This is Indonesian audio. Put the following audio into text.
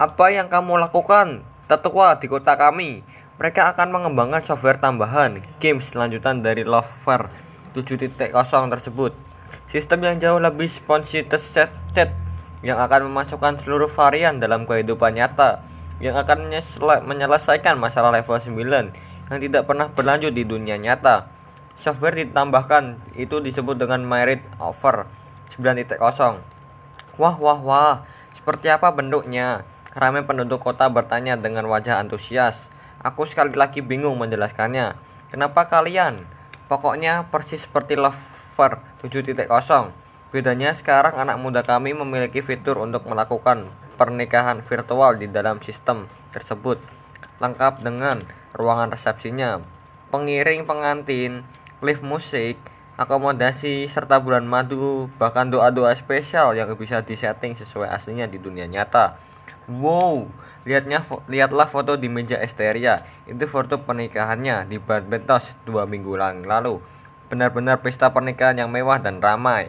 Apa yang kamu lakukan, tetua di kota kami? Mereka akan mengembangkan software tambahan, games lanjutan dari Lover 7.0 tersebut. Sistem yang jauh lebih sponsor chat yang akan memasukkan seluruh varian dalam kehidupan nyata yang akan menyelesaikan masalah level 9 yang tidak pernah berlanjut di dunia nyata. Software ditambahkan itu disebut dengan Merit Over 9.0. Wah wah wah, seperti apa bentuknya? Ramai penduduk kota bertanya dengan wajah antusias. Aku sekali lagi bingung menjelaskannya. Kenapa kalian? Pokoknya persis seperti Lover 7.0. Bedanya sekarang anak muda kami memiliki fitur untuk melakukan pernikahan virtual di dalam sistem tersebut. Lengkap dengan ruangan resepsinya, pengiring pengantin, live musik, akomodasi, serta bulan madu, bahkan doa-doa spesial yang bisa disetting sesuai aslinya di dunia nyata. Wow, lihatnya lihatlah foto di meja Esteria. Itu foto pernikahannya di Barbados dua minggu lalu. Benar-benar pesta pernikahan yang mewah dan ramai.